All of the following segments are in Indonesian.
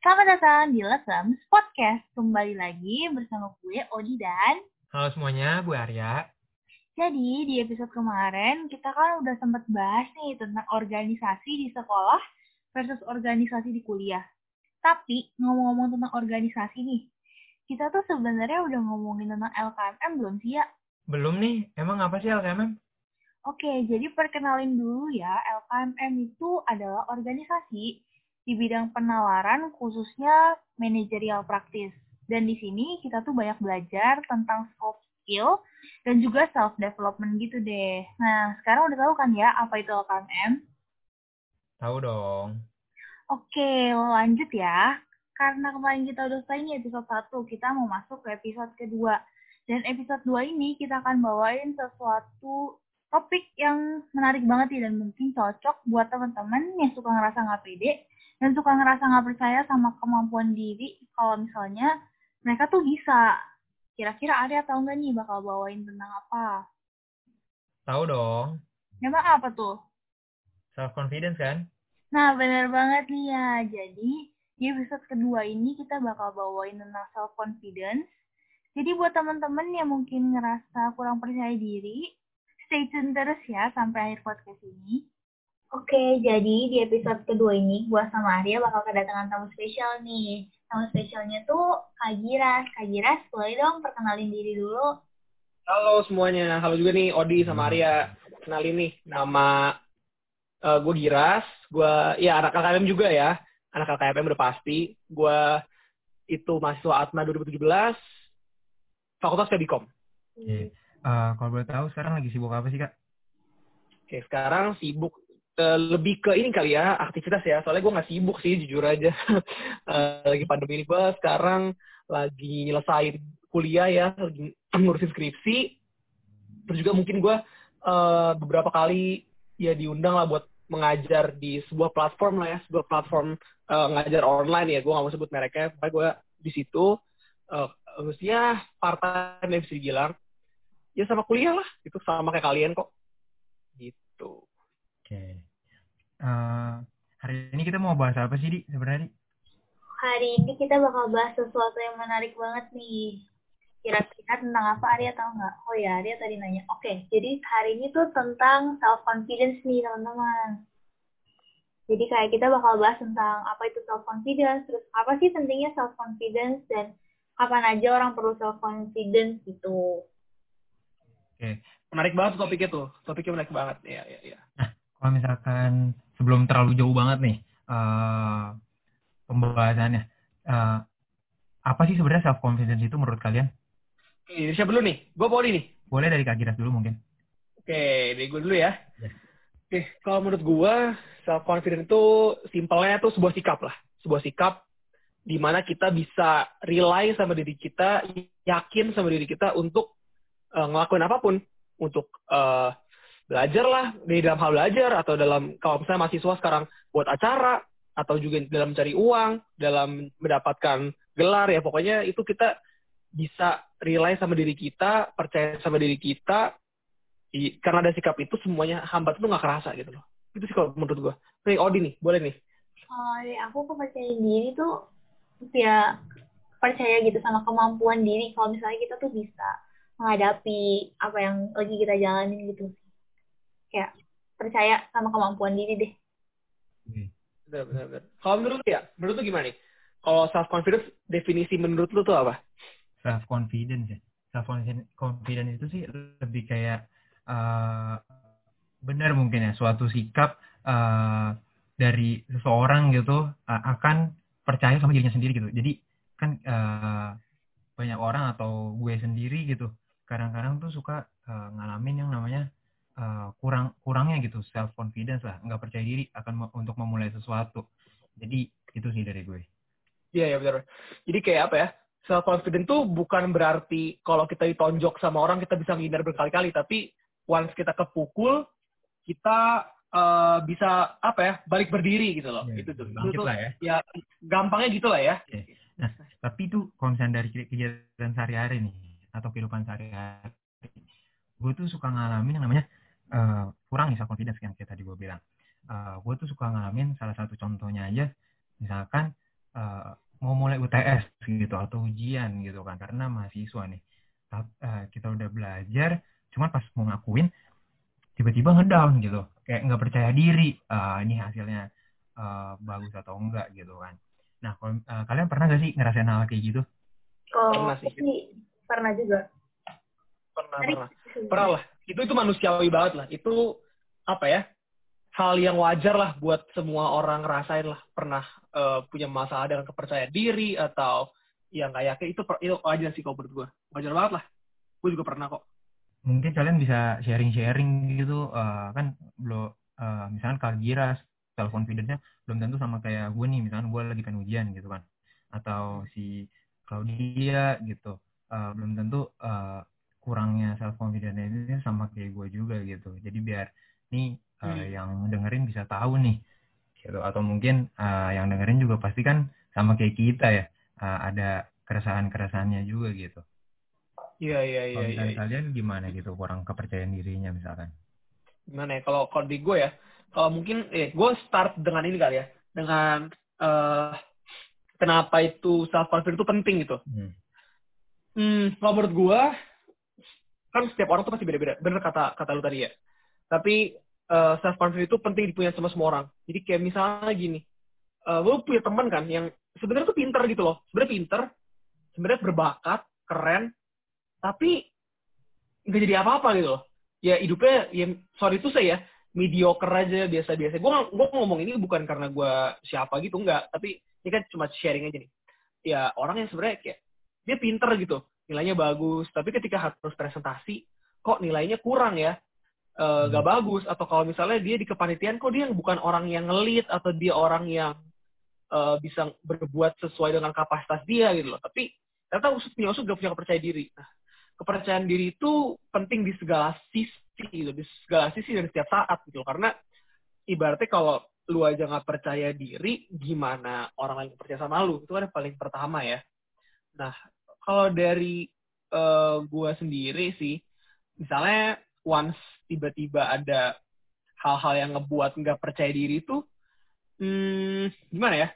Selamat datang di Lessons Podcast. Kembali lagi bersama gue, Odi dan... Halo semuanya, gue Arya. Jadi, di episode kemarin, kita kan udah sempat bahas nih tentang organisasi di sekolah versus organisasi di kuliah. Tapi, ngomong-ngomong tentang organisasi nih, kita tuh sebenarnya udah ngomongin tentang LKMM belum sih ya? Belum nih, emang apa sih LKMM? Oke, jadi perkenalin dulu ya, LKMM itu adalah organisasi di bidang penawaran khususnya manajerial praktis. Dan di sini kita tuh banyak belajar tentang soft skill dan juga self development gitu deh. Nah, sekarang udah tahu kan ya apa itu LKMM? Tahu dong. Oke, lanjut ya. Karena kemarin kita udah selesai nih episode 1, kita mau masuk ke episode kedua. Dan episode 2 ini kita akan bawain sesuatu topik yang menarik banget nih dan mungkin cocok buat teman-teman yang suka ngerasa nggak pede dan suka ngerasa nggak percaya sama kemampuan diri kalau misalnya mereka tuh bisa. Kira-kira ada atau enggak nih bakal bawain tentang apa? Tahu dong. Emang apa tuh? Self confidence kan? Nah, bener banget nih ya. Jadi, di episode kedua ini kita bakal bawain tentang self confidence. Jadi buat teman-teman yang mungkin ngerasa kurang percaya diri, stay tune terus ya sampai akhir podcast ini. Oke, jadi di episode kedua ini gua sama Arya bakal kedatangan tamu spesial nih. Tamu spesialnya tuh Kak Giras. Kak Giras, boleh dong perkenalin diri dulu. Halo semuanya, halo juga nih Odi sama Arya. Kenalin nih, nama uh, gue Giras. Gue, ya anak KKM juga ya. Anak KKM udah pasti. Gue itu mahasiswa Atma 2017, Fakultas Fedikom. Oke. Uh, kalau boleh tahu sekarang lagi sibuk apa sih kak? Oke, sekarang sibuk uh, lebih ke ini kali ya, aktivitas ya. Soalnya gue nggak sibuk sih, jujur aja. uh, lagi pandemi ini gue sekarang lagi nyelesain kuliah ya, lagi ngurusin skripsi. Terus juga mungkin gue uh, beberapa kali ya diundang lah buat mengajar di sebuah platform lah ya, sebuah platform uh, ngajar online ya. Gue nggak mau sebut mereknya, tapi gue di situ uh, ya part time ya bisa dibilang ya sama kuliah lah itu sama kayak kalian kok gitu oke okay. uh, hari ini kita mau bahas apa sih di sebenarnya hari ini kita bakal bahas sesuatu yang menarik banget nih kira-kira tentang apa Arya tahu nggak oh ya Arya tadi nanya oke okay, jadi hari ini tuh tentang self confidence nih teman-teman jadi kayak kita bakal bahas tentang apa itu self confidence terus apa sih pentingnya self confidence dan kapan aja orang perlu self confidence gitu Oke, menarik banget topiknya tuh. Topiknya menarik banget. Iya, iya, iya. Nah, kalau misalkan sebelum terlalu jauh banget nih uh, pembahasannya, uh, apa sih sebenarnya self confidence itu menurut kalian? Oke, siapa dulu nih? Gue boleh nih. Boleh dari Kak Giras dulu mungkin. Oke, dari gue dulu ya. ya. Oke, kalau menurut gue self confidence itu simpelnya tuh sebuah sikap lah, sebuah sikap di mana kita bisa rely sama diri kita, yakin sama diri kita untuk uh, ngelakuin apa pun untuk uh, belajar lah di dalam hal belajar atau dalam kalau misalnya mahasiswa sekarang buat acara atau juga dalam mencari uang dalam mendapatkan gelar ya pokoknya itu kita bisa rely sama diri kita percaya sama diri kita i, karena ada sikap itu semuanya hambat itu nggak kerasa gitu loh. Itu sih kalau menurut gue nih Odi nih boleh nih. Oh aku kepercayaan diri tuh ya percaya gitu sama kemampuan diri. Kalau misalnya kita tuh bisa menghadapi apa yang lagi kita jalanin gitu kayak percaya sama kemampuan diri deh. Benar benar, benar. kalau menurut ya menurut lu gimana nih? Kalau self confidence definisi menurut lu tuh apa? Self confidence ya? Self confidence itu sih lebih kayak uh, benar mungkin ya suatu sikap uh, dari seseorang gitu uh, akan percaya sama dirinya sendiri gitu. Jadi kan uh, banyak orang atau gue sendiri gitu kadang-kadang tuh suka uh, ngalamin yang namanya uh, kurang kurangnya gitu self confidence lah. Nggak percaya diri akan untuk memulai sesuatu. Jadi itu sih dari gue. Iya ya benar jadi kayak apa ya self confidence tuh bukan berarti kalau kita ditonjok sama orang kita bisa menghindar berkali-kali. Tapi once kita kepukul kita uh, bisa apa ya balik berdiri gitu loh. Ya, itu tuh. itu tuh lah ya. ya gampangnya gitu lah ya. Nah tapi itu kalau dari kegiatan sehari-hari nih atau kehidupan sehari-hari. Gue tuh suka ngalamin yang namanya uh, kurang self confidence yang kayak tadi gue bilang. Uh, gue tuh suka ngalamin salah satu contohnya aja misalkan uh, mau mulai UTS gitu atau ujian gitu kan karena mahasiswa nih. Uh, kita udah belajar cuman pas mau ngakuin tiba-tiba ngedown gitu. Kayak nggak percaya diri uh, ini hasilnya uh, bagus atau enggak gitu kan. Nah uh, kalian pernah gak sih ngerasain hal kayak gitu? Oh pernah sih. pernah juga. Pernah pernah. pernah lah itu itu manusiawi banget lah. Itu apa ya hal yang wajar lah buat semua orang ngerasain lah pernah uh, punya masalah dengan kepercayaan diri atau yang kayak itu itu wajar sih kok menurut gue wajar banget lah. Gue juga pernah kok. Mungkin kalian bisa sharing-sharing gitu uh, kan belum uh, misalkan Kak Gira self confidence-nya belum tentu sama kayak gue nih. Misalkan gue lagi pengen ujian gitu kan. Atau si Claudia gitu. Uh, belum tentu uh, kurangnya self confidence ini sama kayak gue juga gitu jadi biar nih uh, hmm. yang dengerin bisa tahu nih gitu atau mungkin uh, yang dengerin juga pasti kan sama kayak kita ya uh, ada keresahan-keresahannya juga gitu. Iya iya iya. Kalau ya, kalian gimana gitu kurang kepercayaan dirinya misalkan? Gimana ya kalau kalau di gue ya kalau mungkin eh gue start dengan ini kali ya dengan uh, kenapa itu self confidence itu penting gitu. Hmm. Hmm, kalau menurut gue kan setiap orang tuh pasti beda-beda. Bener kata kata lu tadi ya. Tapi uh, eh, self confidence itu penting dipunya sama semua orang. Jadi kayak misalnya gini, uh, lu punya teman kan yang sebenarnya tuh pinter gitu loh, sebenarnya pinter, sebenarnya berbakat, keren, tapi nggak jadi apa-apa gitu loh. Ya hidupnya, ya sorry itu saya ya, mediocre aja biasa-biasa. Gue gue ngomong ini bukan karena gue siapa gitu enggak, tapi ini kan cuma sharing aja nih. Ya orang yang sebenarnya kayak dia pinter gitu, nilainya bagus, tapi ketika harus presentasi kok nilainya kurang ya? Uh, gak bagus. Atau kalau misalnya dia di kepanitiaan kok dia bukan orang yang ngelit atau dia orang yang uh, bisa berbuat sesuai dengan kapasitas dia gitu loh. Tapi ternyata usut punya usut gak punya kepercayaan diri. Nah kepercayaan diri itu penting di segala sisi gitu. Di segala sisi dan setiap saat gitu loh. karena ibaratnya kalau lu aja nggak percaya diri gimana orang lain percaya sama lu? Itu kan yang paling pertama ya. Nah kalau dari uh, gua sendiri sih misalnya once tiba-tiba ada hal-hal yang ngebuat nggak percaya diri itu, hmm, gimana ya?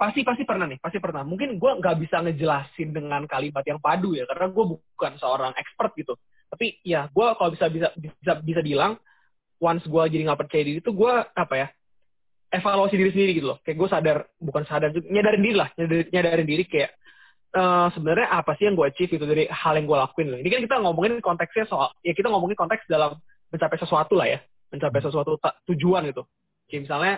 Pasti pasti pernah nih, pasti pernah. Mungkin gue nggak bisa ngejelasin dengan kalimat yang padu ya, karena gue bukan seorang expert gitu. Tapi ya gue kalau bisa bisa bisa bisa bilang, once gue jadi nggak percaya diri itu gue apa ya? Evaluasi diri sendiri gitu loh. Kayak gue sadar, bukan sadar, nyadarin diri lah, nyadarin, nyadarin diri kayak uh, sebenarnya apa sih yang gue achieve itu dari hal yang gue lakuin. Ini kan kita ngomongin konteksnya soal ya kita ngomongin konteks dalam mencapai sesuatu lah ya, mencapai sesuatu tujuan gitu. Kayak misalnya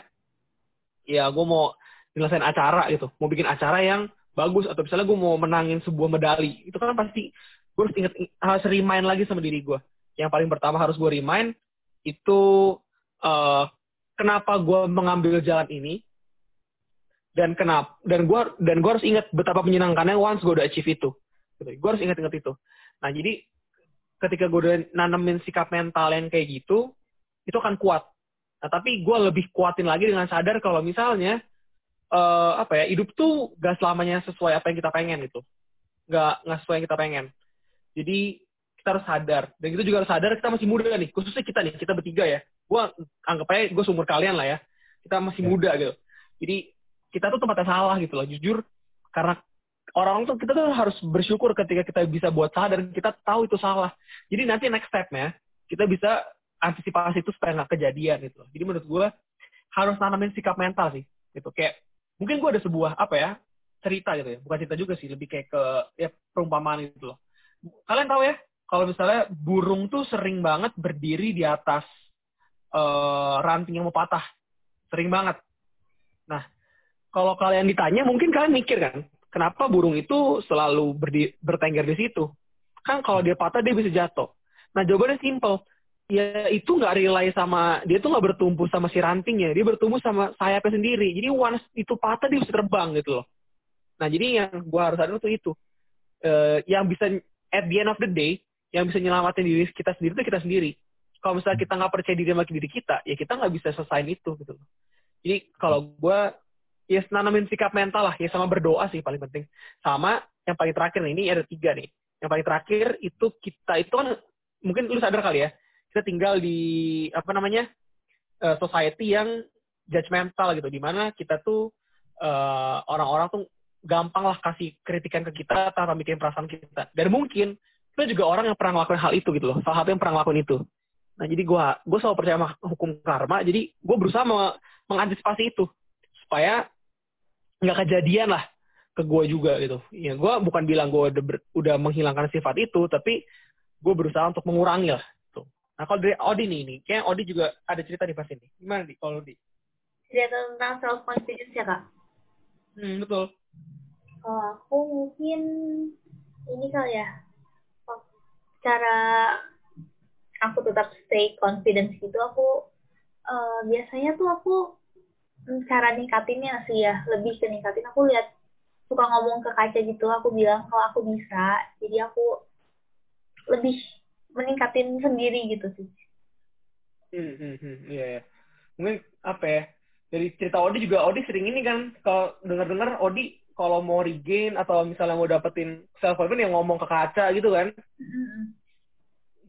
ya gue mau nyelesain acara gitu, mau bikin acara yang bagus atau misalnya gue mau menangin sebuah medali, itu kan pasti gue harus inget harus remind lagi sama diri gue. Yang paling pertama harus gue remind itu uh, kenapa gue mengambil jalan ini, dan kenapa dan gue dan gue harus ingat betapa menyenangkannya once gue udah achieve itu. Gitu. gue harus ingat-ingat itu. Nah jadi ketika gue udah nanemin sikap mental yang kayak gitu itu akan kuat. Nah tapi gue lebih kuatin lagi dengan sadar kalau misalnya uh, apa ya hidup tuh gak selamanya sesuai apa yang kita pengen gitu. Gak nggak sesuai yang kita pengen. Jadi kita harus sadar. Dan kita juga harus sadar kita masih muda nih. Khususnya kita nih kita bertiga ya. Gue anggap aja gue seumur kalian lah ya. Kita masih ya. muda gitu. Jadi kita tuh tempatnya salah gitu loh jujur. Karena orang tuh kita tuh harus bersyukur ketika kita bisa buat salah dan kita tahu itu salah. Jadi nanti next stepnya kita bisa antisipasi itu supaya nggak kejadian gitu loh. jadi menurut gue harus nanamin sikap mental sih gitu. Kayak mungkin gue ada sebuah apa ya cerita gitu ya. Bukan cerita juga sih lebih kayak ke ya perumpamaan gitu loh. Kalian tahu ya kalau misalnya burung tuh sering banget berdiri di atas uh, ranting yang mau patah. Sering banget. Nah kalau kalian ditanya mungkin kalian mikir kan, kenapa burung itu selalu berdi, bertengger di situ? Kan kalau dia patah dia bisa jatuh. Nah jawabannya simple. Ya itu nggak relay sama, dia tuh nggak bertumpu sama si rantingnya, dia bertumpu sama sayapnya sendiri. Jadi once itu patah dia bisa terbang gitu loh. Nah jadi yang gue harus sadar tuh itu. Uh, yang bisa at the end of the day, yang bisa nyelamatin diri kita sendiri itu kita sendiri. Kalau misalnya kita nggak percaya diri sama diri kita, ya kita nggak bisa selesai itu gitu. Jadi kalau gue ya nanamin sikap mental lah ya sama berdoa sih paling penting sama yang paling terakhir nih, ini ada tiga nih yang paling terakhir itu kita itu kan mungkin lu sadar kali ya kita tinggal di apa namanya uh, society yang judgmental gitu di mana kita tuh eh, orang-orang tuh gampang lah kasih kritikan ke kita tanpa bikin perasaan kita. Dan mungkin kita juga orang yang pernah ngelakuin hal itu gitu loh. Salah satu yang pernah ngelakuin itu. Nah jadi gue gue selalu percaya sama hukum karma. Jadi gue berusaha me- mengantisipasi itu supaya nggak kejadian lah ke gue juga gitu. Ya gue bukan bilang gue udah, udah menghilangkan sifat itu, tapi gue berusaha untuk mengurangi lah. Tuh. Nah kalau dari Odi nih, nih kayak Odi juga ada cerita di pas ini. Gimana di kalau di? Cerita tentang self confidence ya kak. Hmm, betul. Kalau aku mungkin ini kali ya oh, cara aku tetap stay confidence gitu aku eh, biasanya tuh aku cara ningkatinnya sih ya lebih ke ningkatin aku lihat suka ngomong ke kaca gitu aku bilang kalau aku bisa jadi aku lebih meningkatin sendiri gitu sih Hmm, hmm, hmm, iya, iya. Mungkin apa ya? Dari cerita Odi juga Odi sering ini kan kalau dengar-dengar Odi kalau mau regain atau misalnya mau dapetin self confidence yang ngomong ke kaca gitu kan. Mm-mm. Hmm,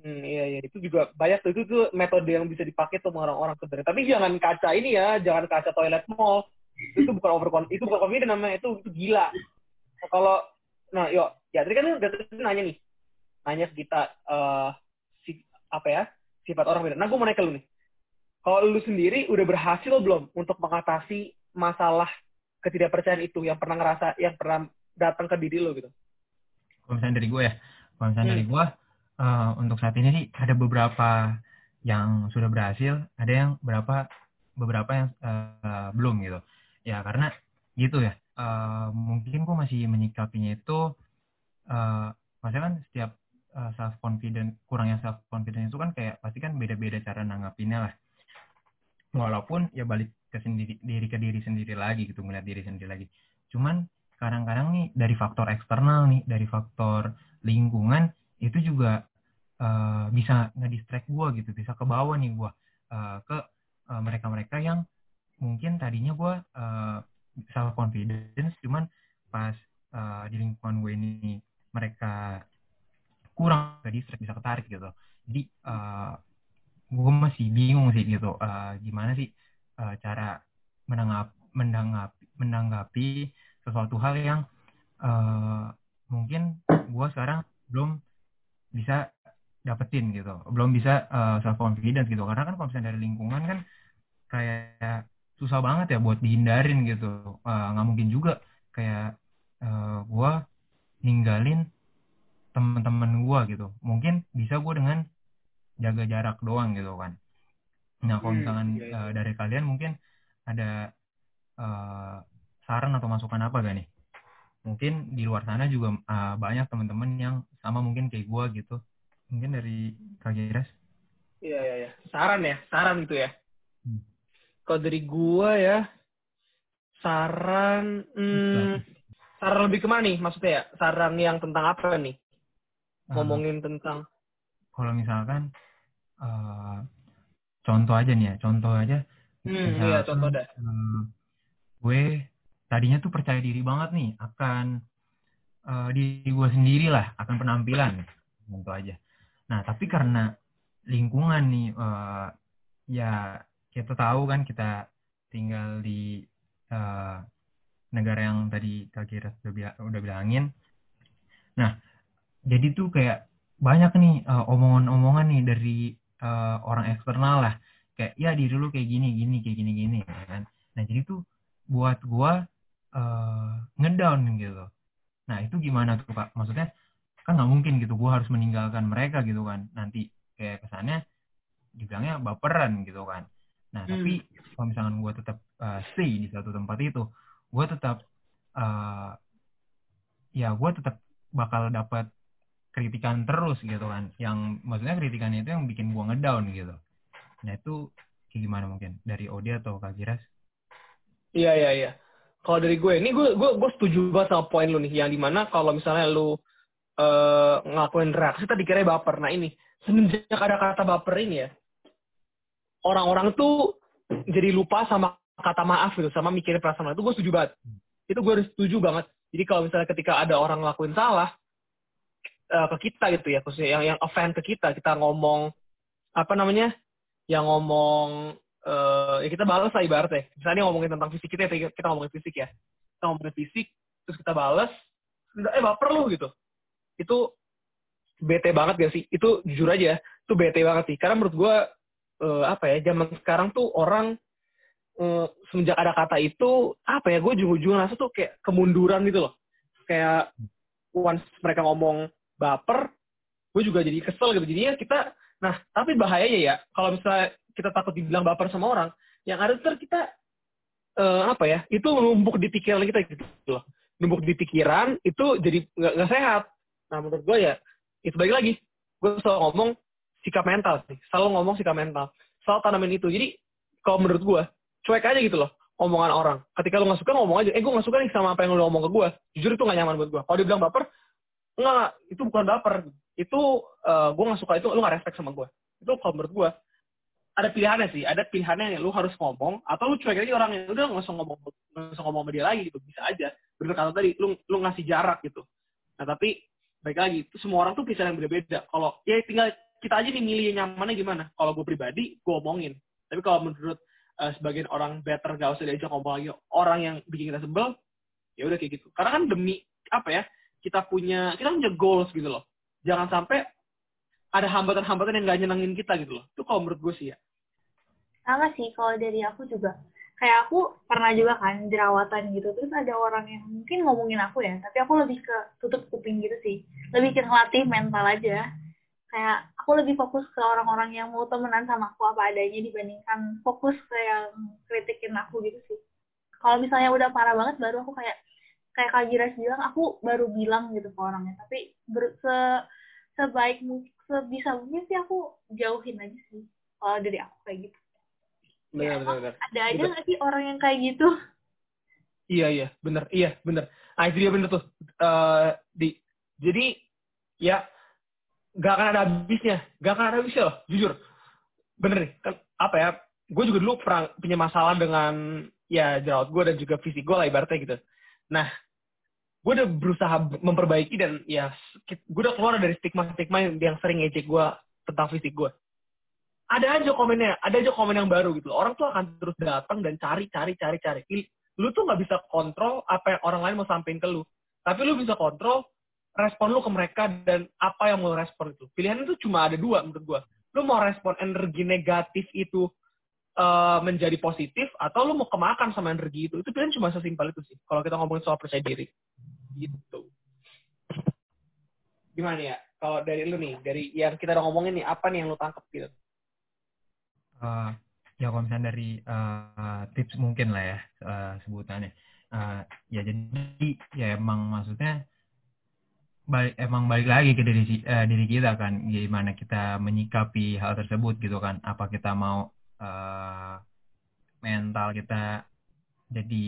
iya iya itu juga banyak tuh itu tuh metode yang bisa dipakai tuh orang-orang sebenarnya. Tapi jangan kaca ini ya, jangan kaca toilet mall. Itu bukan over itu bukan confident namanya, itu itu gila. Nah, kalau nah yuk, ya tadi kan tadi nanya nih. Nanya kita eh si, apa ya? Sifat orang beda. Nah, gue mau nanya ke lu nih. Kalau lu sendiri udah berhasil belum untuk mengatasi masalah ketidakpercayaan itu yang pernah ngerasa yang pernah datang ke diri lu gitu? Kalau misalnya dari gue ya, kalau misalnya Hmm. dari gue, eh, untuk saat ini sih ada beberapa yang sudah berhasil, ada yang beberapa beberapa yang eh, belum gitu. Ya karena gitu ya, eh, mungkin gue masih menyikapinya itu, eh, maksudnya kan setiap self confident, kurangnya self confident itu kan kayak pasti kan beda-beda cara nanggapinnya lah. Walaupun ya balik ke sendiri diri ke diri sendiri lagi gitu, ngeliat diri sendiri lagi. Cuman kadang-kadang nih dari faktor eksternal nih, dari faktor lingkungan itu juga eh, bisa ngedistract gue gitu, bisa ke bawah nih gue ke eh, mereka-mereka yang mungkin tadinya gue self confidence, cuman pas eh, di lingkungan gue ini mereka kurang ke distract bisa ketarik gitu. Jadi eh, gue masih bingung sih gitu, eh, gimana sih eh, cara menanggap menanggapi menanggapi sesuatu hal yang eh, mungkin gue sekarang belum bisa dapetin gitu, belum bisa self confidence gitu. Karena kan kalau misalnya dari lingkungan kan kayak susah banget ya buat dihindarin gitu. Eh, nggak mungkin juga kayak eh, gue ninggalin teman-teman gue gitu. Mungkin bisa gue dengan jaga jarak doang gitu kan. Nah kalau Hmm, misalkan iya, iya. eh, dari kalian mungkin ada eh, saran atau masukan apa gak nih? Mungkin di luar sana juga eh, banyak teman-teman yang sama mungkin kayak gue gitu. Mungkin dari Kak Giras. Iya iya iya. Saran ya, saran gitu ya. Hmm. Kalau dari gua ya, saran, hmm, saran lebih ke mana nih maksudnya ya? Saran yang tentang apa nih? Eh, Ngomongin tentang, kalau misalkan eh, contoh aja nih ya, contoh aja. hmm, Misalkan, iya contoh dah. eh, gue tadinya tuh percaya diri banget nih akan eh, diri gue sendiri lah, akan penampilan, contoh aja. Nah tapi karena lingkungan nih, eh, ya kita tahu kan kita tinggal di eh, negara yang tadi Kak Giras udah, bila- bilangin. Nah jadi tuh kayak banyak nih eh, omongan-omongan nih dari eh, orang eksternal lah kayak ya diri lu kayak gini gini kayak gini gini kan nah jadi tuh buat gua eh, ngedown gitu. Nah itu gimana tuh kak maksudnya kan nggak mungkin gitu gua harus meninggalkan mereka gitu kan. Nanti kayak kesannya dibilangnya baperan gitu kan. Nah Hmm. tapi kalau misalkan gua tetap eh, stay di satu tempat itu gua tetap eh, ya gua tetap bakal dapat kritikan terus gitu kan. Yang maksudnya kritikannya itu yang bikin gua ngedown gitu. Nah itu kayak gimana mungkin? Dari Odi atau Kak Giras? Iya iya iya. Kalau dari gue, ini gue gue gue setuju banget sama poin lu nih, yang di mana kalau misalnya lu eh ngelakuin reaksi tadi kira baper. Nah ini semenjak ada kata baper ini ya, orang-orang tuh jadi lupa sama kata maaf gitu, sama mikirin perasaan. Itu gue setuju banget. Itu gue setuju banget. Jadi kalau misalnya ketika ada orang ngelakuin salah eh, ke kita gitu ya, khususnya yang yang offend ke kita, kita ngomong apa namanya, yang ngomong eh ya kita balas lah ibaratnya. Misalnya ngomongin tentang fisik kita, kita kita ngomongin fisik ya. Kita ngomongin fisik, terus kita balas, eh baper lu gitu. Itu bete banget gak sih? Itu jujur aja, itu bete banget sih. Karena menurut gue, eh, apa ya, zaman sekarang tuh orang eh, semenjak ada kata itu, apa ya, gue ujung-ujung rasa tuh kayak kemunduran gitu loh. Kayak once mereka ngomong baper, gue juga jadi kesel gitu. Jadinya kita, nah tapi bahayanya ya, kalau misalnya kita takut dibilang baper sama orang, yang ada tuh kita eh, apa ya, itu numpuk di pikiran kita gitu loh. Numpuk di pikiran itu jadi nggak sehat. Nah menurut gue ya, itu balik lagi. Gue selalu ngomong sikap mental sih. Selalu ngomong sikap mental. Selalu tanamin itu. Jadi kalau menurut gue, cuek aja gitu loh omongan orang. Ketika lu gak suka ngomong aja, eh gue gak suka nih sama apa yang lu ngomong ke gue. Jujur itu gak nyaman buat gue. Kalau dia bilang baper, enggak, itu bukan baper. Itu uh, gue gak suka itu, lu gak respect sama gue. Itu kalau menurut gue, ada pilihannya sih. Ada pilihannya yang lu harus ngomong, atau lu cuek aja orang yang udah gak usah ngomong, gak usah ngomong sama dia lagi gitu. Bisa aja. Bener kata tadi, lu, lu ngasih jarak gitu. Nah tapi, baik lagi, itu semua orang tuh bisa yang beda-beda. Kalau, ya tinggal kita aja nih milih nyamannya gimana. Kalau gue pribadi, gue omongin. Tapi kalau menurut uh, sebagian orang better gak usah diajak ngomong lagi orang yang bikin kita sebel ya udah kayak gitu karena kan demi apa ya kita punya kita punya goals gitu loh jangan sampai ada hambatan-hambatan yang gak nyenengin kita gitu loh. Itu kalau menurut gue sih ya. Sama sih kalau dari aku juga. Kayak aku pernah juga kan jerawatan gitu. Terus ada orang yang mungkin ngomongin aku ya tapi aku lebih ke tutup kuping gitu sih. Lebih ke ngelatih mental aja. Kayak aku lebih fokus ke orang-orang yang mau temenan sama aku apa adanya dibandingkan fokus ke yang kritikin aku gitu sih. Kalau misalnya udah parah banget baru aku kayak kayak Kak Giras bilang aku baru bilang gitu ke orangnya. Tapi ber, se sebaik mungkin sebisa mungkin sih aku jauhin aja sih kalau dari aku kayak gitu. Benar, ya, benar, benar. ada aja nggak sih orang yang kayak gitu? Iya iya. Benar iya benar. Ah itu dia benar tuh. Uh, di jadi ya gak akan ada habisnya. Gak akan ada habisnya loh jujur. Bener nih kan apa ya gue juga dulu pernah punya masalah dengan ya jerawat gue dan juga fisik gue lah ibaratnya gitu nah gue udah berusaha memperbaiki dan ya gue udah keluar dari stigma-stigma yang, yang sering ngejek gue tentang fisik gue ada aja komennya ada aja komen yang baru gitu orang tuh akan terus datang dan cari cari cari cari lu tuh nggak bisa kontrol apa yang orang lain mau sampein ke lu tapi lu bisa kontrol respon lu ke mereka dan apa yang mau respon itu. Pilihan itu cuma ada dua menurut gua. Lu mau respon energi negatif itu uh, menjadi positif atau lu mau kemakan sama energi itu. Itu pilihan cuma sesimpel itu sih. Kalau kita ngomongin soal percaya diri. Gitu. Gimana ya? Kalau dari lu nih, dari yang kita udah ngomongin nih, apa nih yang lu tangkap gitu? Uh, ya kalau misalnya dari uh, tips mungkin lah ya uh, sebutannya. Uh, ya jadi ya emang maksudnya balik emang balik lagi ke diri uh, diri kita kan gimana kita menyikapi hal tersebut gitu kan apa kita mau uh, mental kita jadi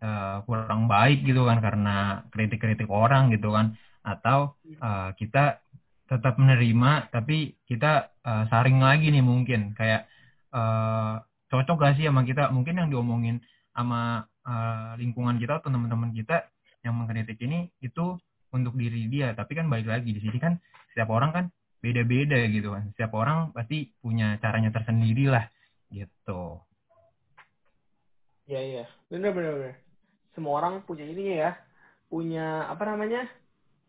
uh, kurang baik gitu kan karena kritik-kritik orang gitu kan. Atau uh, kita tetap menerima tapi kita uh, saring lagi nih mungkin. Kayak uh, cocok gak sih sama kita? Mungkin yang diomongin sama uh, lingkungan kita atau teman-teman kita yang mengkritik ini itu untuk diri dia. Tapi kan balik lagi di sini kan setiap orang kan beda-beda gitu kan. Setiap orang pasti punya caranya tersendiri lah gitu. Iya iya. Bener bener bener. Semua orang punya ininya ya. Punya apa namanya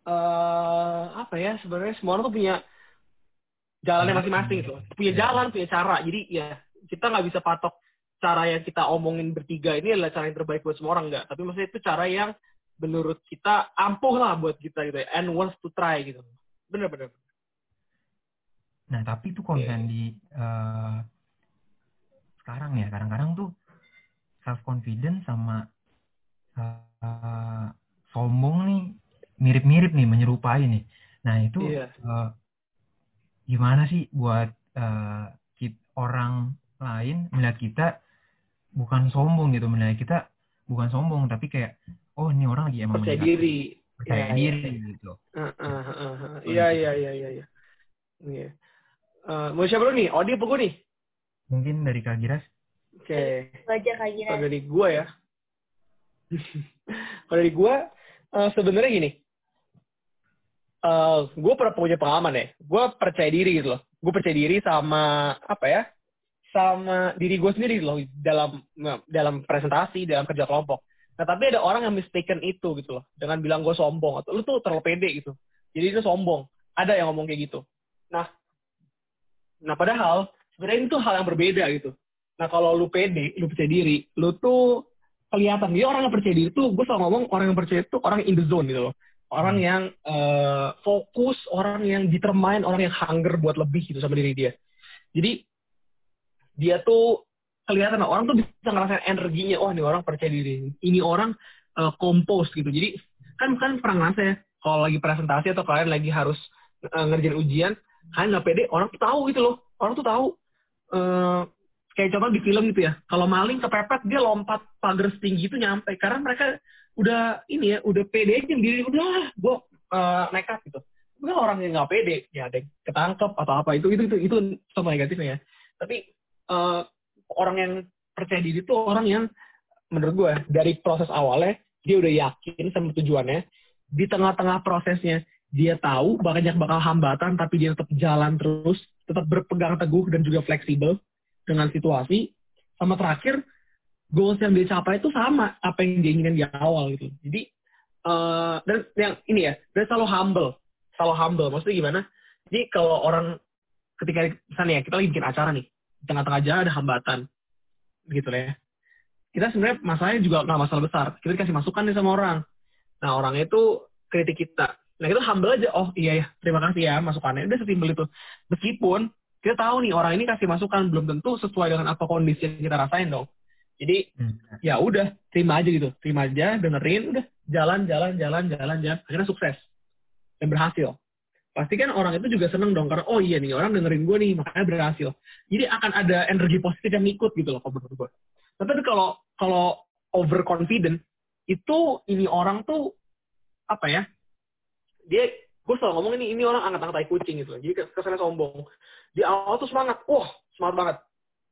uh, apa ya sebenarnya semua orang tuh punya jalannya masing-masing gitu. Punya iya. jalan punya cara. Jadi ya kita nggak bisa patok cara yang kita omongin bertiga ini adalah cara yang terbaik buat semua orang nggak. Tapi maksudnya itu cara yang menurut kita ampuh lah buat kita gitu ya. And wants to try gitu. Bener bener nah tapi itu kalau yeah. di uh, sekarang ya. Kadang-kadang tuh self confidence sama uh, sombong nih mirip-mirip nih menyerupai nih. Nah itu yeah. Iya. uh, gimana sih buat uh, orang lain melihat kita bukan sombong gitu melihat kita bukan sombong tapi kayak oh ini orang lagi emang percaya diri. Percaya ya, diri ya. gitu. Iya iya iya iya iya. Iya. Mau siapa lu nih? Odi apa gue nih mungkin dari Kak Giras? Oke. Okay. Baca Kak Giras. Kalau dari gue ya. Kalau dari gue uh, sebenarnya gini. Uh, eh, gue pernah punya pengalaman ya. Gue percaya diri gitu loh. Gue percaya diri sama apa ya sama diri gue sendiri loh dalam dalam presentasi dalam kerja kelompok. Nah tapi ada orang yang mistaken itu gitu loh. Dengan bilang gue sombong atau lu tuh terlalu pede gitu. Jadi itu sombong. Ada yang ngomong kayak gitu. Nah nah padahal sebenarnya itu hal yang berbeda gitu. Nah kalau lu pede lu percaya diri lu tuh kelihatan. Dia orang yang percaya diri tuh gue selalu ngomong orang yang percaya itu orang in the zone gitu loh. Orang yang uh, fokus orang yang determine orang yang hunger buat lebih gitu sama diri dia. Jadi dia tuh kelihatan orang tuh bisa ngerasain energinya oh ini orang percaya diri ini orang uh, compose gitu. Jadi kan kan pernah ngerasa ya kalau lagi presentasi atau kalian lagi harus uh, ngerjain ujian kalian nggak pede orang tuh tahu gitu loh. Orang tuh tahu uh, kayak contoh di film gitu ya. Kalau maling kepepet dia lompat pagar setinggi itu nyampe. Karena mereka udah ini ya udah pede aja diri. Udah gue uh, nekat gitu. Bukan orang yang nggak pede ya ada ketangkep atau apa. Itu itu itu itu sama negatifnya ya. Tapi uh, orang yang percaya diri itu orang yang menurut gue dari proses awalnya dia udah yakin sama tujuannya. Di tengah-tengah prosesnya dia tahu banyak bakal hambatan tapi dia tetap jalan terus tetap berpegang teguh dan juga fleksibel dengan situasi. Sama terakhir goals yang dia capai itu sama apa yang dia inginkan di awal gitu. Jadi uh, dan yang ini ya dia selalu humble. Selalu humble. Maksudnya gimana? Jadi kalau orang ketika misalnya ya kita lagi bikin acara nih di tengah-tengah jalan ada hambatan gitu ya. Kita sebenarnya masalahnya juga nggak masalah besar. Kita dikasih masukan nih sama orang. Nah orangnya itu kritik kita nah kita humble aja oh iya ya terima kasih ya masukannya. Udah sesimpel itu. Meskipun kita tahu nih orang ini kasih masukan belum tentu sesuai dengan apa kondisi yang kita rasain dong. Jadi hmm. ya udah terima aja gitu. Terima aja dengerin udah jalan jalan jalan jalan jalan. Akhirnya sukses. Dan berhasil. Pasti kan orang itu juga seneng dong karena oh iya nih orang dengerin gue nih makanya berhasil. Jadi akan ada energi positif yang ikut gitu loh kalau menurut gue tapi kalau kalau overconfident itu ini orang tuh apa ya dia gue selalu ngomong ini ini orang angkat-angkat tai kucing gitu. Jadi kesannya sombong. Di awal tuh semangat. Wah semangat banget.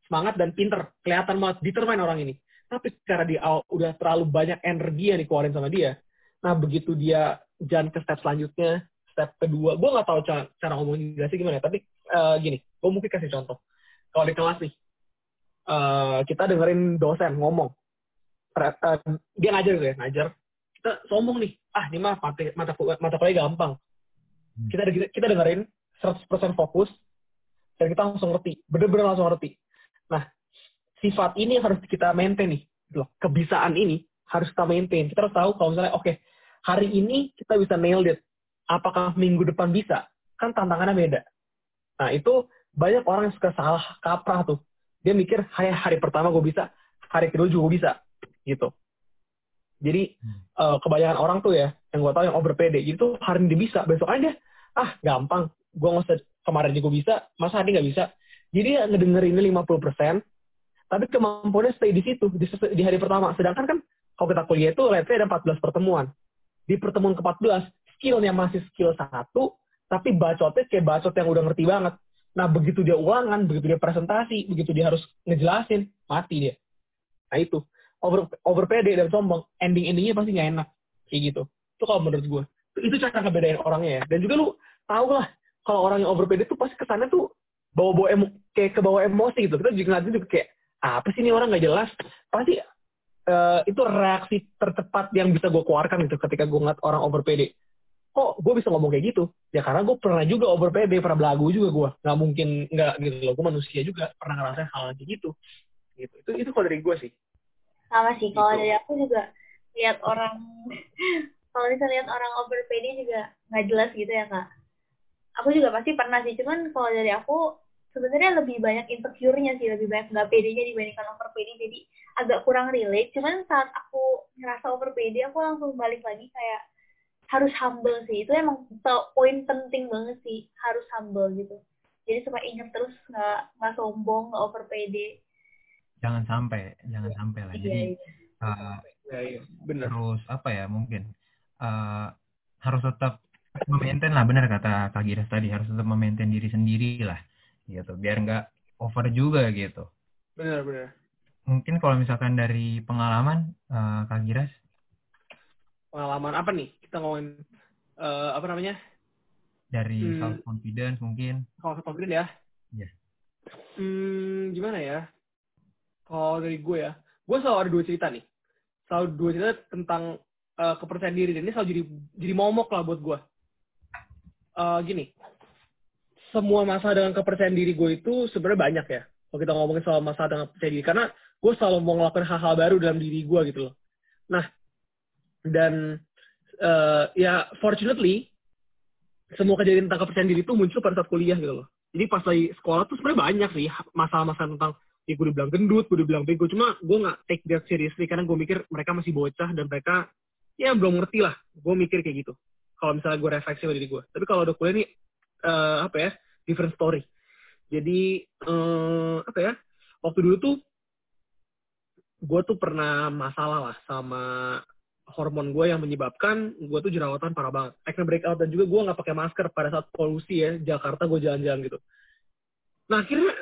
Semangat dan pinter. Kelihatan banget. Determine orang ini. Tapi karena di awal udah terlalu banyak energi yang dikeluarin sama dia nah begitu dia jalan ke step selanjutnya step kedua gue nggak tahu cara, cara ngomongnya sih gimana tapi uh, gini gue mungkin kasih contoh. Kalau di kelas nih uh, kita dengerin dosen ngomong. Uh, dia ngajar gitu ya ngajar kita sombong nih ah ini mah mata mata mata kuliah gampang hmm. kita kita dengerin 100% fokus dan kita langsung ngerti bener-bener langsung ngerti nah sifat ini harus kita maintain nih loh kebisaan ini harus kita maintain kita harus tahu kalau misalnya oke okay, hari ini kita bisa nail it apakah minggu depan bisa? Kan tantangannya beda. Nah, itu banyak orang yang suka salah kaprah tuh. Dia mikir, hari, hari pertama gue bisa, hari kedua juga bisa. Gitu. Jadi, uh, kebanyakan orang tuh ya, yang gue tau yang over pede, itu hari ini dia bisa, besok aja, ah gampang, gue nggak usah kemarin juga bisa, masa hari nggak bisa. Jadi ya ngedengerin ini 50%, tapi kemampuannya stay di situ, di, di hari pertama. Sedangkan kan, kalau kita kuliah itu, let's say ada 14 pertemuan. Di pertemuan ke-14, skillnya masih skill satu, tapi bacotnya kayak bacot yang udah ngerti banget. Nah, begitu dia ulangan, begitu dia presentasi, begitu dia harus ngejelasin, mati dia. Nah, itu. Over, over pede dan sombong, ending-endingnya pasti nggak enak. Kayak gitu. Itu kalau menurut gue. Itu cara ngebedain orangnya ya. Dan juga lu tau lah, kalau orang yang over pede tuh pasti kesannya tuh bawa-bawa emo, kayak ke bawah emosi gitu. Kita juga ngeliatnya juga kayak, apa sih ini orang nggak jelas? Pasti uh, itu reaksi tercepat yang bisa gue keluarkan gitu ketika gue ngeliat orang over pede kok gue bisa ngomong kayak gitu ya karena gue pernah juga over PB pernah belagu juga gue nggak mungkin nggak gitu loh gue manusia juga pernah ngerasain hal kayak gitu gitu itu itu kalau dari gue sih sama sih kalau gitu. dari aku juga lihat orang kalau bisa lihat orang over PD juga nggak jelas gitu ya kak. Aku juga pasti pernah sih cuman kalau dari aku sebenarnya lebih banyak insecure-nya sih lebih banyak nggak PD-nya dibandingkan over PD jadi agak kurang relate cuman saat aku ngerasa over PD aku langsung balik lagi kayak harus humble sih. Itu emang poin penting banget sih harus humble gitu. Jadi supaya ingat terus nggak nggak sombong nggak over pede jangan sampai jangan ya. sampai lah iya, jadi iya. Uh, ya, iya. Bener. terus apa ya mungkin uh, harus tetap memaintain lah benar kata Kak Giras tadi harus tetap memaintain diri sendiri lah gitu biar nggak over juga gitu benar benar mungkin kalau misalkan dari pengalaman uh, Kak Giras pengalaman apa nih kita ngomongin uh, apa namanya dari hmm, self confidence mungkin self confidence ya yeah. hmm, gimana ya? Kalau dari gue ya, gue selalu ada dua cerita nih. Selalu dua cerita tentang uh, kepercayaan diri dan ini selalu jadi jadi momok lah buat gue. Uh, gini, semua masalah dengan kepercayaan diri gue itu sebenarnya banyak ya. Kalau kita ngomongin soal masalah dengan kepercayaan diri, karena gue selalu mau ngelakuin hal-hal baru dalam diri gue gitu loh. Nah, dan uh, ya fortunately semua kejadian tentang kepercayaan diri itu muncul pada saat kuliah gitu loh. Jadi pas lagi sekolah tuh sebenarnya banyak sih masalah-masalah tentang ya gue dibilang gendut, gue dibilang bego. Cuma gue nggak take that seriously karena gue mikir mereka masih bocah dan mereka ya belum ngerti lah. Gue mikir kayak gitu. Kalau misalnya gue refleksi sama diri gue. Tapi kalau udah kuliah nih uh, apa ya different story. Jadi uh, apa ya waktu dulu tuh gue tuh pernah masalah lah sama hormon gue yang menyebabkan gue tuh jerawatan parah banget. Acne breakout dan juga gue nggak pakai masker pada saat polusi ya Jakarta gue jalan-jalan gitu. Nah akhirnya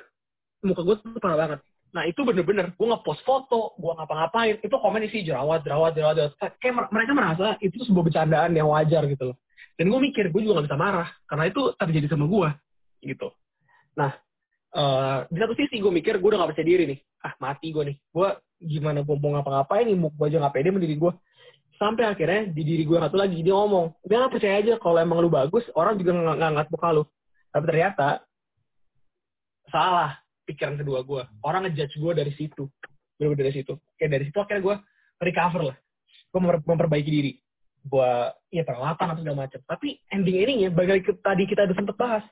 muka gue tuh parah banget. Nah itu bener-bener gue nge-post foto, gue ngapa-ngapain, itu komen isi jerawat, jerawat, jerawat, jerawat. Kayak mereka merasa itu sebuah bercandaan yang wajar gitu loh. Dan gue mikir gue juga gak bisa marah karena itu terjadi sama gue gitu. Nah uh, di satu sisi gue mikir gue udah gak percaya diri nih. Ah mati gue nih. Gue gimana gue mau ngapa-ngapain nih, gue aja gak pede mendiri gue sampai akhirnya di diri gue satu lagi dia ngomong dia nggak percaya aja kalau emang lu bagus orang juga nggak ngangkat muka lu tapi ternyata salah pikiran kedua gue orang ngejudge gue dari situ. Bener dari situ. Kayak dari situ akhirnya gue recover lah. Gue memper memperbaiki diri. Gue ya peralatan atau segala macam. Tapi ending ini ya bagi tadi kita udah sempet bahas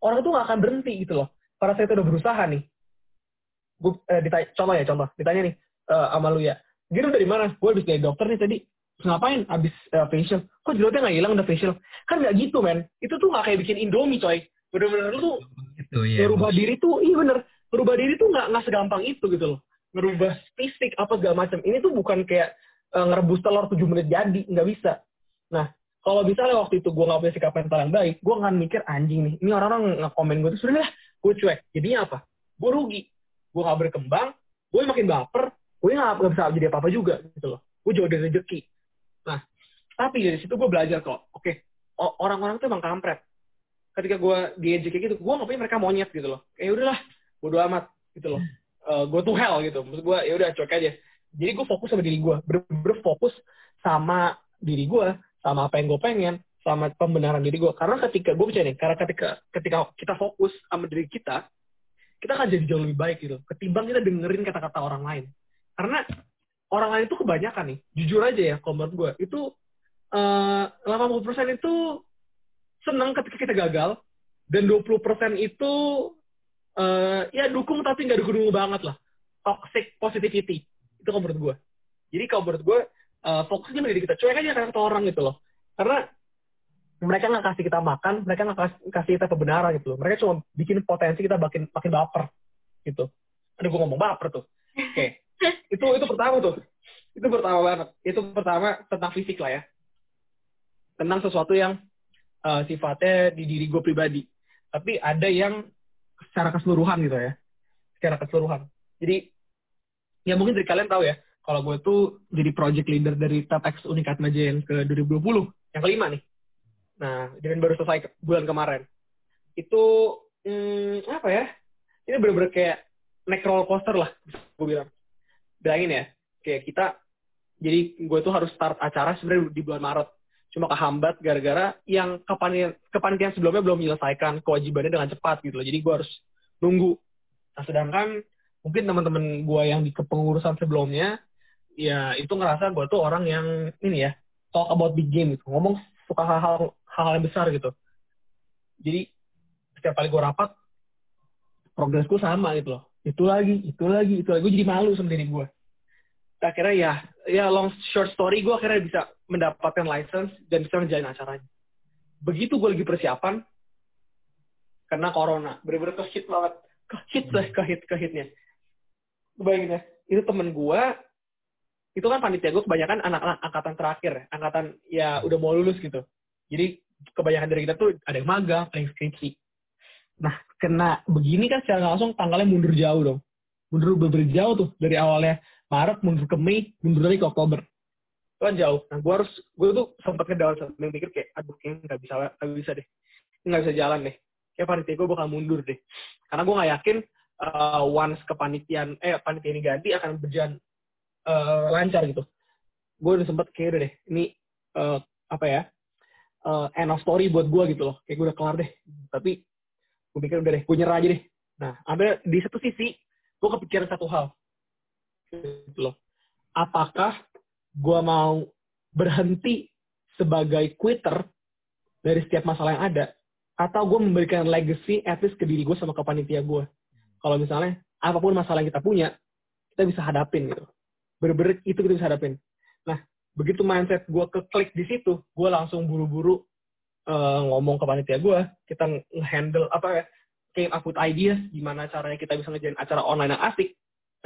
orang itu nggak akan berhenti gitu loh. Pada saya itu udah berusaha nih. Gue eh, ditanya, contoh ya contoh. Ditanya nih uh, sama lu ya. Gitu dari mana? Gue habis dari dokter nih tadi. Ngapain? Abis uh, facial. Kok jerawatnya nggak hilang udah facial? Kan nggak gitu men. Itu tuh nggak kayak bikin indomie coy. Bener-bener lu tuh itu, ya, merubah diri tuh iya bener merubah diri tuh nggak nggak segampang itu gitu loh. Merubah fisik apa segala macam. Ini tuh bukan kayak uh, ngerebus telur 7 menit jadi nggak bisa. Nah kalau misalnya waktu itu gue nggak punya sikap mental yang baik gue akan mikir anjing nih ini orang-orang nge-komen gue tuh sudah lah gue cuek. Jadinya apa? Gue rugi. Gue nggak berkembang gue makin baper gue nggak bisa jadi apa apa juga gitu loh. Gue jauh dari rezeki. Nah, tapi dari situ gue belajar kok, oke, okay, orang-orang tuh emang kampret. Ketika gue diejek kayak gitu, gue ngapain mereka monyet gitu loh. Kayak udahlah, bodo amat gitu loh. Uh, go to hell gitu. Maksud gue, ya udah cuek aja. Jadi gue fokus sama diri gue, berfokus sama diri gue, sama apa yang gue pengen, sama pembenaran diri gue. Karena ketika gue percaya nih, karena ketika ketika kita fokus sama diri kita, kita akan jadi jauh lebih baik gitu. Ketimbang kita dengerin kata-kata orang lain. Karena orang lain itu kebanyakan nih, jujur aja ya, menurut gue, itu eh, uh, 80% itu senang ketika kita gagal, dan 20% itu uh, ya dukung tapi nggak dukung banget lah. Toxic positivity. Itu kalau menurut gue. Jadi kalau menurut gue, uh, fokusnya menjadi kita. Cuek aja kata orang gitu loh. Karena mereka nggak kasih kita makan, mereka nggak kasih, kasih kita kebenaran gitu loh. Mereka cuma bikin potensi kita makin makin baper gitu. Aduh, gue ngomong baper tuh. Oke. Okay itu itu pertama tuh itu pertama banget itu pertama tentang fisik lah ya tentang sesuatu yang uh, sifatnya di diri gue pribadi tapi ada yang secara keseluruhan gitu ya. Secara keseluruhan. Jadi ya mungkin dari kalian tahu ya kalau gue tuh jadi project leader dari TEDx Unikat Maja yang ke 2020 yang kelima nih. Nah dan baru selesai bulan kemarin. Itu hmm, apa ya? Ini bener-bener kayak naik roller coaster lah gue bilang. Bilangin ya kayak kita jadi gue tuh harus start acara sebenarnya di bulan Maret cuma kehambat gara-gara yang kepanitiaan, sebelumnya belum menyelesaikan kewajibannya dengan cepat gitu loh. Jadi gue harus nunggu. Nah sedangkan mungkin teman-teman gue yang di kepengurusan sebelumnya ya itu ngerasa gue tuh orang yang ini ya talk about big game gitu. Ngomong suka hal-hal hal yang besar gitu. Jadi setiap kali gue rapat progresku sama gitu loh. Itu lagi, itu lagi, itu lagi. Gue jadi malu sama diri gue. Akhirnya ya, ya long short story gue akhirnya bisa mendapatkan license dan bisa menjalin acaranya. Begitu gue lagi persiapan, karena corona, bener-bener kehit banget. Kehit lah, kehit, kehitnya. Bayangin ya, itu temen gue, itu kan panitia gue kebanyakan anak-anak angkatan terakhir, angkatan ya udah mau lulus gitu. Jadi kebanyakan dari kita tuh ada yang magang, ada yang skripsi. Nah, kena begini kan secara langsung tanggalnya mundur jauh dong. Mundur bener jauh tuh. Dari awalnya Maret, mundur ke Mei, mundur lagi ke Oktober. Itu kan jauh. Nah, gue harus, gue tuh sempat ngedown, sampai mikir kayak, aduh, kayaknya nggak bisa, nggak bisa deh. Nggak bisa jalan deh. Kayak panitia gue bakal mundur deh. Karena gue nggak yakin uh, once kepanitiaan eh panitia ini ganti akan berjalan uh, lancar gitu gue udah sempet kayak deh ini uh, apa ya uh, end of story buat gue gitu loh kayak gue udah kelar deh tapi gue pikir udah deh gue nyerah aja deh nah ada di satu sisi gue kepikiran satu hal gitu loh apakah gue mau berhenti sebagai quitter dari setiap masalah yang ada atau gue memberikan legacy at least ke diri gue sama ke panitia gue kalau misalnya apa pun masalah yang kita punya kita bisa hadapin gitu. Bener-bener itu kita bisa hadapin. Nah begitu mindset gue ke klik di situ gue langsung buru-buru uh, ngomong ke panitia gue kita handle apa ya came up with ideas gimana caranya kita bisa ngejalan acara online yang asik.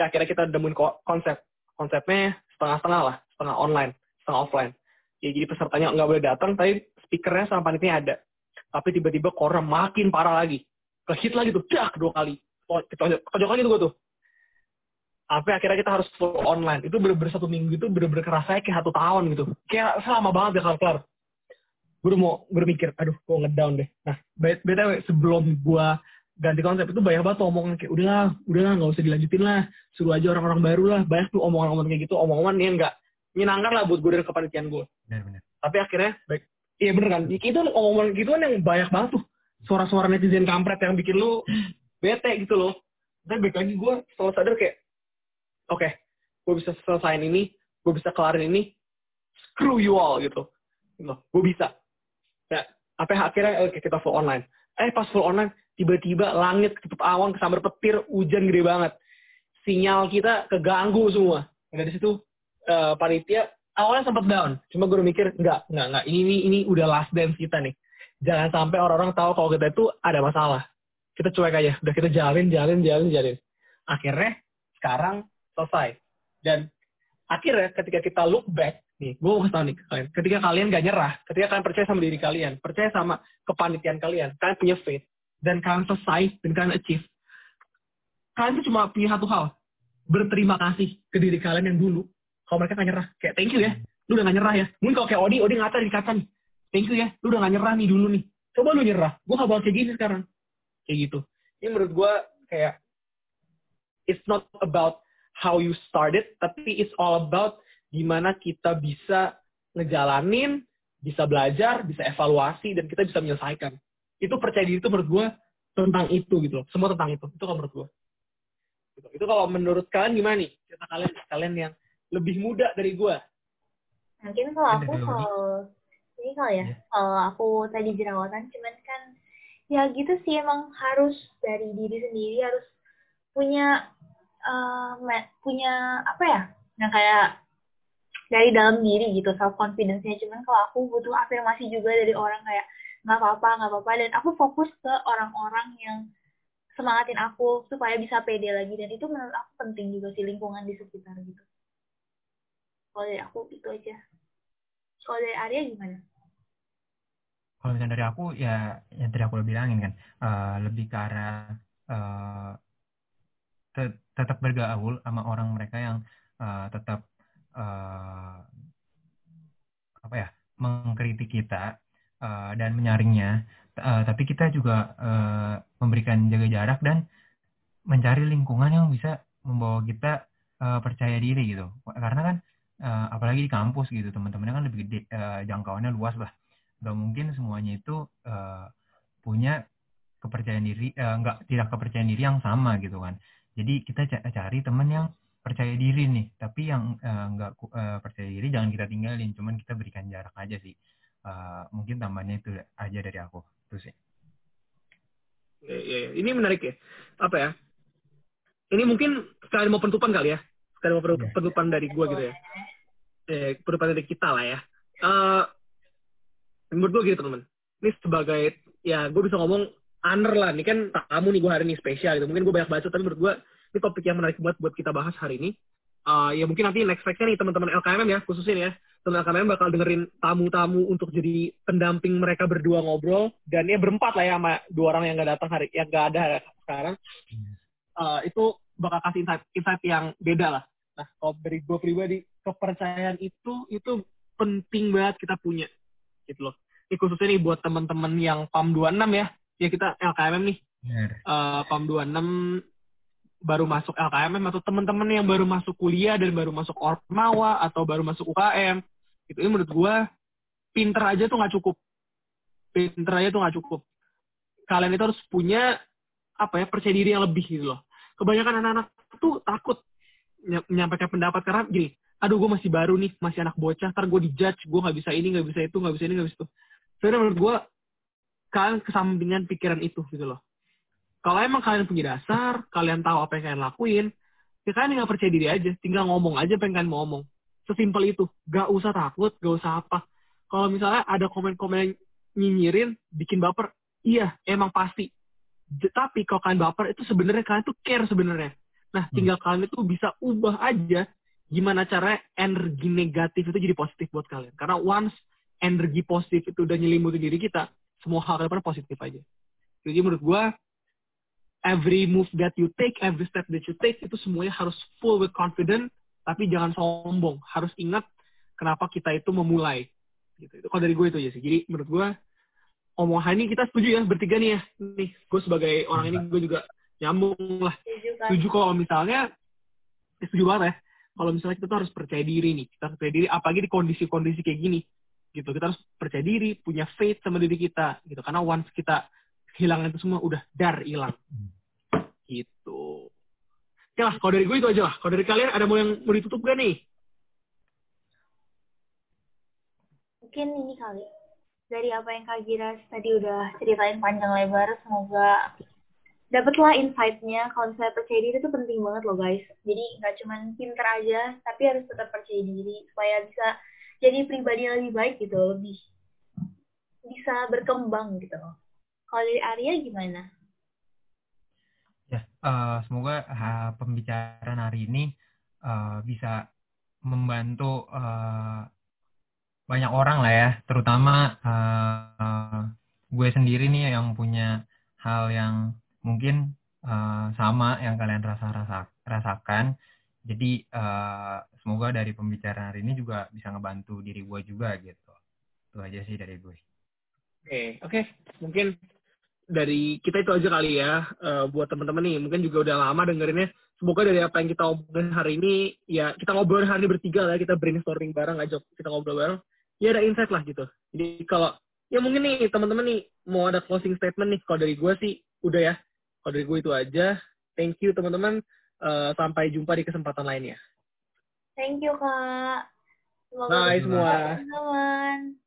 Akhirnya kita nemuin konsep. Konsepnya setengah-setengah lah setengah online setengah offline. Ya jadi pesertanya nggak boleh datang tapi speakernya sama panitia ada. Tapi tiba-tiba corona makin parah lagi. Kehit lagi tuh dak dua kali. Kocok lagi tuh gue tuh. Sampai akhirnya kita harus full online. Itu bener-bener satu minggu itu bener-bener kerasa kayak satu tahun gitu. Kayak selama banget ya kelar gue mau berpikir aduh gue ngedown deh. Nah btw sebelum gue ganti konsep itu banyak banget omongan kayak udahlah udahlah nggak usah dilanjutin lah. Suruh aja orang-orang baru lah. Banyak tuh omongan-omongan kayak gitu. Omongan yang nggak menyenangkan lah buat gue dari kepanitiaan gue. Benar-benar. Tapi akhirnya baik. Iya bener kan. Itu omongan gitu kan yang banyak banget tuh. Suara-suara netizen kampret yang bikin lu bete gitu loh. Tapi baik lagi gue selalu sadar kayak, oke, okay, gue bisa selesaiin ini, gue bisa kelarin ini, screw you all gitu. gitu. Gue bisa. Ya, apa akhirnya okay, kita full online. Eh pas full online, tiba-tiba langit ketutup awan, kesambar petir, hujan gede banget. Sinyal kita keganggu semua. Dan dari situ uh, panitia awalnya sempat down. Cuma gue mikir enggak, enggak, enggak. Ini, ini ini udah last dance kita nih. Jangan sampai orang-orang tahu kalau kita itu ada masalah. Kita cuek aja. Udah kita jalin, jalin, jalin, jalin. Akhirnya sekarang selesai. Dan akhirnya ketika kita look back, nih, gue mau kasih tau nih kalian. Ketika kalian gak nyerah, ketika kalian percaya sama diri kalian, percaya sama kepanitiaan kalian, kalian punya faith, dan kalian selesai, dan kalian achieve, kalian tuh cuma punya satu hal, berterima kasih ke diri kalian yang dulu, kalau mereka nggak nyerah kayak thank you ya lu udah gak nyerah ya. Mungkin kalau kayak Odi Odi ngata di kaca nih thank you ya lu udah gak nyerah nih dulu nih. Coba lu nyerah gue gak bakal kayak gini sekarang. Kayak gitu. Ini menurut gue kayak it's not about how you started tapi it's all about gimana kita bisa ngejalanin bisa belajar bisa evaluasi dan kita bisa menyelesaikan. Itu percaya diri itu menurut gue tentang itu gitu loh. Semua tentang itu. Itu kalau menurut gue gitu. itu kalau menurut kalian gimana nih? Cerita kalian kalian yang lebih muda dari gue. Mungkin kalau aku kalau ini kalau ya, yeah. kalau aku tadi jerawatan, cuman kan ya gitu sih emang harus dari diri sendiri harus punya uh, punya apa ya, yang kayak dari dalam diri gitu self confidence-nya cuman kalau aku butuh afirmasi juga dari orang kayak nggak apa-apa nggak apa-apa dan aku fokus ke orang-orang yang semangatin aku supaya bisa pede lagi dan itu menurut aku penting juga sih lingkungan di sekitar gitu kalau dari aku itu aja. Kalau dari Arya gimana? Kalau misalnya dari aku ya yang tadi aku udah bilangin kan uh, lebih ke arah uh, tetap bergaul sama orang mereka yang uh, tetap uh, apa ya mengkritik kita uh, dan menyaringnya. Uh, tapi kita juga uh, memberikan jaga jarak dan mencari lingkungan yang bisa membawa kita uh, percaya diri gitu. Karena kan uh, apalagi di kampus gitu teman-temannya kan lebih gede uh, jangkauannya luas lah. Nggak mungkin semuanya itu uh, punya kepercayaan diri uh, nggak tidak kepercayaan diri yang sama gitu kan. Jadi kita cari teman yang percaya diri nih tapi yang uh, nggak uh, percaya diri jangan kita tinggalin cuman kita berikan jarak aja sih. Uh, mungkin tambahnya itu aja dari aku terus sih. Ya, ini menarik ya. Apa ya? Ini mungkin sekali mau penutupan kali ya sekali mau iya. penutupan dari gua gitu ya eh, penutupan dari kita lah ya. Uh, menurut gue gitu teman-teman. Ini sebagai ya gue bisa ngomong aner lah. Ini kan tamu nih gue hari ini spesial gitu. Mungkin gue banyak baca tapi menurut gue ini topik yang menarik buat buat kita bahas hari ini. Uh, ya mungkin nanti next nya nih teman-teman LKMM ya khususnya ya teman LKMM bakal dengerin tamu-tamu untuk jadi pendamping mereka berdua ngobrol dan ya berempat lah ya sama dua orang yang gak datang hari yang gak ada sekarang uh, itu bakal kasih insight insight yang beda lah nah kalau dari gue pribadi kepercayaan itu itu penting banget kita punya gitu loh. Ini khususnya nih buat teman-teman yang PAM 26 ya. Ya kita LKMM nih. Uh, PAM 26 baru masuk LKMM atau teman-teman yang baru masuk kuliah dan baru masuk Ormawa atau baru masuk UKM itu ini menurut gue pinter aja tuh nggak cukup. Pinter aja tuh nggak cukup. Kalian itu harus punya apa ya percaya diri yang lebih gitu loh. Kebanyakan anak-anak tuh takut menyampaikan pendapat karena gini aduh gue masih baru nih masih anak bocah ntar gue dijudge gue nggak bisa ini nggak bisa itu nggak bisa ini nggak bisa itu sebenarnya menurut gue kalian kesampingan pikiran itu gitu loh kalau emang kalian punya dasar, kalian tahu apa yang kalian lakuin, ya kalian tinggal percaya diri aja, tinggal ngomong aja yang kalian mau ngomong. Sesimpel itu, gak usah takut, gak usah apa. Kalau misalnya ada komen-komen yang nyinyirin, bikin baper, iya, emang pasti. Tapi kalau kalian baper, itu sebenarnya kalian tuh care sebenarnya. Nah, hmm. tinggal hmm. kalian itu bisa ubah aja gimana caranya energi negatif itu jadi positif buat kalian. Karena once energi positif itu udah nyelimuti diri kita, semua hal kalian positif aja. Jadi menurut gue, every move that you take, every step that you take itu semuanya harus full with confidence, tapi jangan sombong. Harus ingat kenapa kita itu memulai. Gitu. Itu kalau dari gue itu aja sih. Jadi menurut gue omongan ini kita setuju ya bertiga nih ya. Nih, gue sebagai orang ini gue juga nyambung lah. Setuju kalau misalnya, ya setuju banget ya. Kalau misalnya kita tuh harus percaya diri nih. Kita percaya diri, apalagi di kondisi-kondisi kayak gini. Gitu. Kita harus percaya diri, punya faith sama diri kita. Gitu. Karena once kita hilang itu semua udah dar hilang gitu oke lah kalau dari gue itu aja lah kalau dari kalian ada mau yang mau ditutup gak nih mungkin ini kali dari apa yang Kak Giras tadi udah ceritain panjang lebar semoga dapatlah insight-nya. Kalau misalnya percaya diri itu penting banget loh guys. Jadi nggak cuma pinter aja tapi harus tetap percaya diri supaya bisa jadi pribadi yang lebih baik gitu lebih bisa berkembang gitu kalau dari Arya gimana? Ya, uh, semoga uh, pembicaraan hari ini uh, bisa membantu uh, banyak orang lah ya, terutama uh, gue sendiri nih yang punya hal yang mungkin uh, sama yang kalian rasa rasa rasakan. Jadi uh, semoga dari pembicaraan hari ini juga bisa ngebantu diri gue juga gitu. Itu aja sih dari gue. Oke, okay, oke. Okay. Mungkin dari kita itu aja kali ya uh, buat teman-teman nih mungkin juga udah lama dengerinnya semoga dari apa yang kita obrolin hari ini ya kita ngobrol hari ini bertiga lah kita brainstorming bareng aja kita ngobrol bareng ya ada insight lah gitu jadi kalau ya mungkin nih teman-teman nih mau ada closing statement nih kalau dari gue sih udah ya kalau dari gue itu aja. Thank you teman-teman. Uh, sampai jumpa di kesempatan lainnya. Thank you kak. Semoga Bye semua. teman